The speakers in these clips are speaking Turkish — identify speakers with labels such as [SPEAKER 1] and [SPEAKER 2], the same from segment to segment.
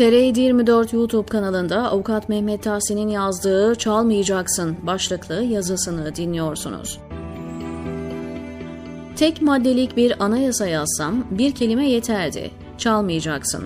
[SPEAKER 1] TR24 YouTube kanalında Avukat Mehmet Tahsin'in yazdığı Çalmayacaksın başlıklı yazısını dinliyorsunuz. Tek maddelik bir anayasa yazsam bir kelime yeterdi. Çalmayacaksın.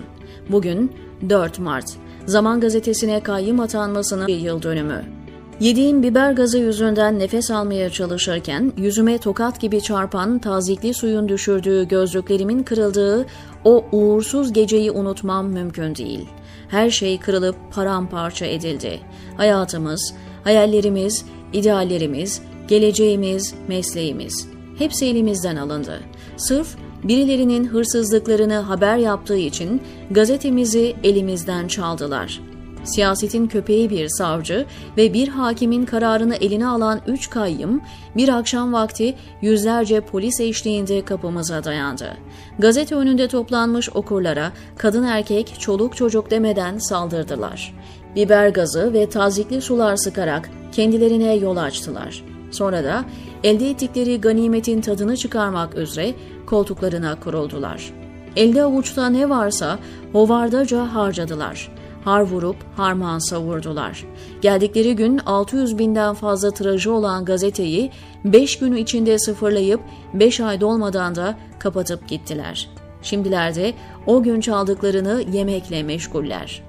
[SPEAKER 1] Bugün 4 Mart. Zaman gazetesine kayyım atanmasının bir yıl dönümü. Yediğim biber gazı yüzünden nefes almaya çalışırken yüzüme tokat gibi çarpan tazikli suyun düşürdüğü gözlüklerimin kırıldığı o uğursuz geceyi unutmam mümkün değil. Her şey kırılıp paramparça edildi. Hayatımız, hayallerimiz, ideallerimiz, geleceğimiz, mesleğimiz hepsi elimizden alındı. Sırf birilerinin hırsızlıklarını haber yaptığı için gazetemizi elimizden çaldılar.'' Siyasetin köpeği bir savcı ve bir hakimin kararını eline alan üç kayyım bir akşam vakti yüzlerce polis eşliğinde kapımıza dayandı. Gazete önünde toplanmış okurlara kadın erkek çoluk çocuk demeden saldırdılar. Biber gazı ve tazikli sular sıkarak kendilerine yol açtılar. Sonra da elde ettikleri ganimetin tadını çıkarmak üzere koltuklarına kuruldular. Elde avuçta ne varsa hovardaca harcadılar har vurup harman savurdular. Geldikleri gün 600 binden fazla tirajı olan gazeteyi 5 gün içinde sıfırlayıp 5 ay dolmadan da kapatıp gittiler. Şimdilerde o gün çaldıklarını yemekle meşguller.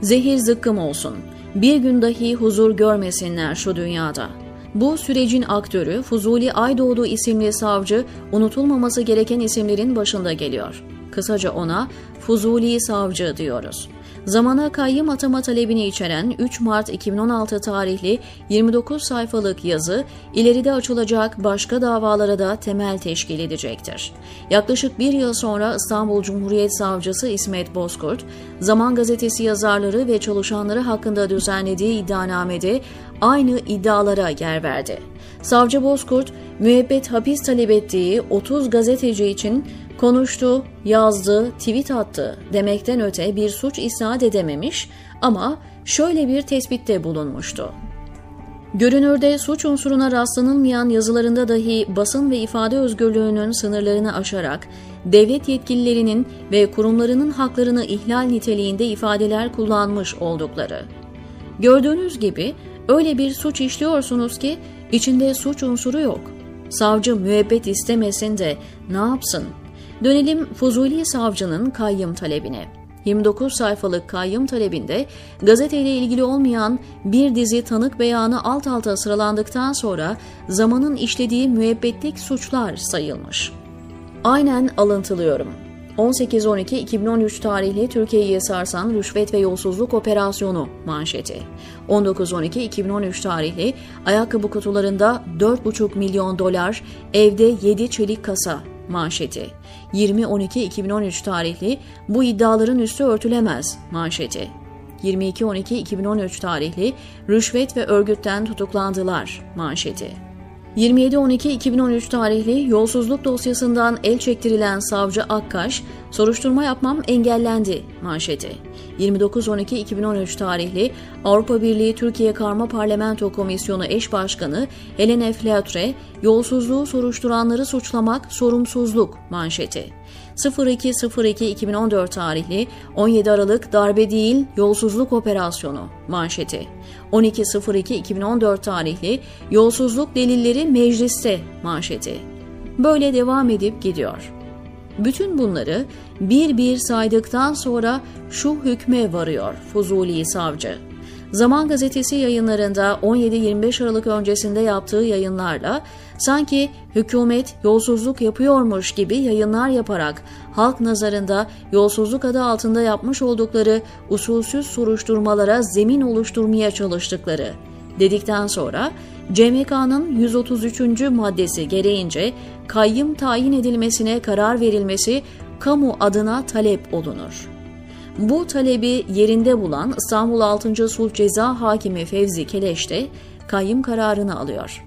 [SPEAKER 1] Zehir zıkkım olsun. Bir gün dahi huzur görmesinler şu dünyada. Bu sürecin aktörü Fuzuli Aydoğdu isimli savcı unutulmaması gereken isimlerin başında geliyor. Kısaca ona Fuzuli savcı diyoruz zamana kayyım atama talebini içeren 3 Mart 2016 tarihli 29 sayfalık yazı ileride açılacak başka davalara da temel teşkil edecektir. Yaklaşık bir yıl sonra İstanbul Cumhuriyet Savcısı İsmet Bozkurt, Zaman Gazetesi yazarları ve çalışanları hakkında düzenlediği iddianamede aynı iddialara yer verdi. Savcı Bozkurt, müebbet hapis talep ettiği 30 gazeteci için konuştu, yazdı, tweet attı demekten öte bir suç isnat edememiş ama şöyle bir tespitte bulunmuştu. Görünürde suç unsuruna rastlanılmayan yazılarında dahi basın ve ifade özgürlüğünün sınırlarını aşarak devlet yetkililerinin ve kurumlarının haklarını ihlal niteliğinde ifadeler kullanmış oldukları. Gördüğünüz gibi öyle bir suç işliyorsunuz ki içinde suç unsuru yok. Savcı müebbet istemesin de ne yapsın? Dönelim Fuzuli Savcı'nın kayyım talebine. 29 sayfalık kayyım talebinde gazeteyle ilgili olmayan bir dizi tanık beyanı alt alta sıralandıktan sonra zamanın işlediği müebbetlik suçlar sayılmış. Aynen alıntılıyorum. 18-12-2013 tarihli Türkiye'yi sarsan rüşvet ve yolsuzluk operasyonu manşeti. 19-12-2013 tarihli ayakkabı kutularında 4,5 milyon dolar, evde 7 çelik kasa manşeti. 20-12-2013 tarihli bu iddiaların üstü örtülemez manşeti. 22-12-2013 tarihli rüşvet ve örgütten tutuklandılar manşeti. 27-12-2013 tarihli yolsuzluk dosyasından el çektirilen savcı Akkaş, soruşturma yapmam engellendi manşeti. 29-12-2013 tarihli Avrupa Birliği Türkiye Karma Parlamento Komisyonu eş başkanı Helene Flautre, yolsuzluğu soruşturanları suçlamak sorumsuzluk manşeti. 02.02.2014 tarihli 17 Aralık darbe değil yolsuzluk operasyonu manşeti. 12.02.2014 tarihli yolsuzluk delilleri mecliste manşeti. Böyle devam edip gidiyor. Bütün bunları bir bir saydıktan sonra şu hükme varıyor Fuzuli savcı. Zaman Gazetesi yayınlarında 17-25 Aralık öncesinde yaptığı yayınlarla sanki hükümet yolsuzluk yapıyormuş gibi yayınlar yaparak halk nazarında yolsuzluk adı altında yapmış oldukları usulsüz soruşturmalara zemin oluşturmaya çalıştıkları dedikten sonra CMK'nın 133. maddesi gereğince kayyım tayin edilmesine karar verilmesi kamu adına talep olunur. Bu talebi yerinde bulan İstanbul 6. Sulh Ceza Hakimi Fevzi Keleş de kayyım kararını alıyor.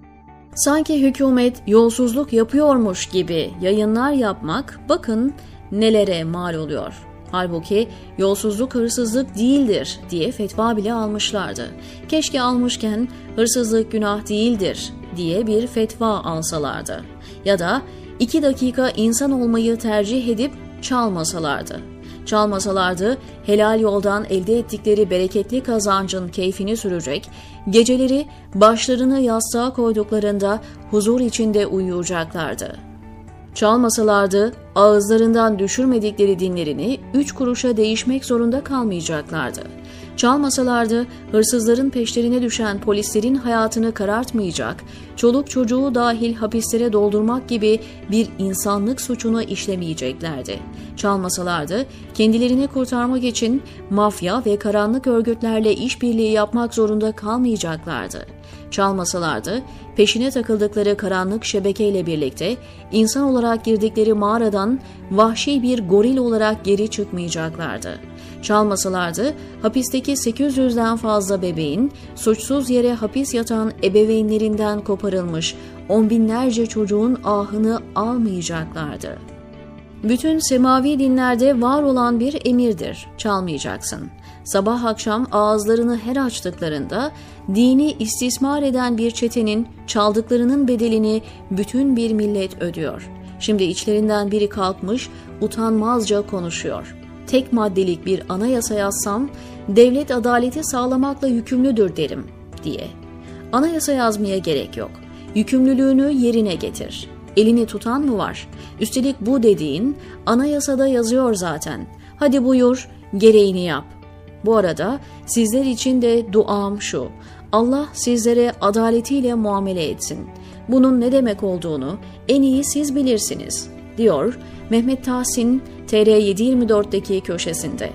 [SPEAKER 1] Sanki hükümet yolsuzluk yapıyormuş gibi yayınlar yapmak bakın nelere mal oluyor. Halbuki yolsuzluk hırsızlık değildir diye fetva bile almışlardı. Keşke almışken hırsızlık günah değildir diye bir fetva alsalardı. Ya da iki dakika insan olmayı tercih edip çalmasalardı. Çalmasalardı helal yoldan elde ettikleri bereketli kazancın keyfini sürecek, geceleri başlarını yastığa koyduklarında huzur içinde uyuyacaklardı. Çalmasalardı ağızlarından düşürmedikleri dinlerini üç kuruşa değişmek zorunda kalmayacaklardı. Çalmasalardı hırsızların peşlerine düşen polislerin hayatını karartmayacak, çoluk çocuğu dahil hapislere doldurmak gibi bir insanlık suçunu işlemeyeceklerdi. Çalmasalardı kendilerini kurtarmak için mafya ve karanlık örgütlerle işbirliği yapmak zorunda kalmayacaklardı. Çalmasalardı peşine takıldıkları karanlık şebekeyle birlikte insan olarak girdikleri mağaradan vahşi bir goril olarak geri çıkmayacaklardı. Çalmasalardı hapisteki 800'den fazla bebeğin suçsuz yere hapis yatan ebeveynlerinden koparılmış on binlerce çocuğun ahını almayacaklardı. Bütün semavi dinlerde var olan bir emirdir, çalmayacaksın. Sabah akşam ağızlarını her açtıklarında dini istismar eden bir çetenin çaldıklarının bedelini bütün bir millet ödüyor. Şimdi içlerinden biri kalkmış utanmazca konuşuyor. Tek maddelik bir anayasa yazsam devlet adaleti sağlamakla yükümlüdür derim diye. Anayasa yazmaya gerek yok. Yükümlülüğünü yerine getir. Elini tutan mı var? Üstelik bu dediğin anayasada yazıyor zaten. Hadi buyur, gereğini yap. Bu arada sizler için de duam şu. Allah sizlere adaletiyle muamele etsin. Bunun ne demek olduğunu en iyi siz bilirsiniz, diyor Mehmet Tahsin TR724'deki köşesinde.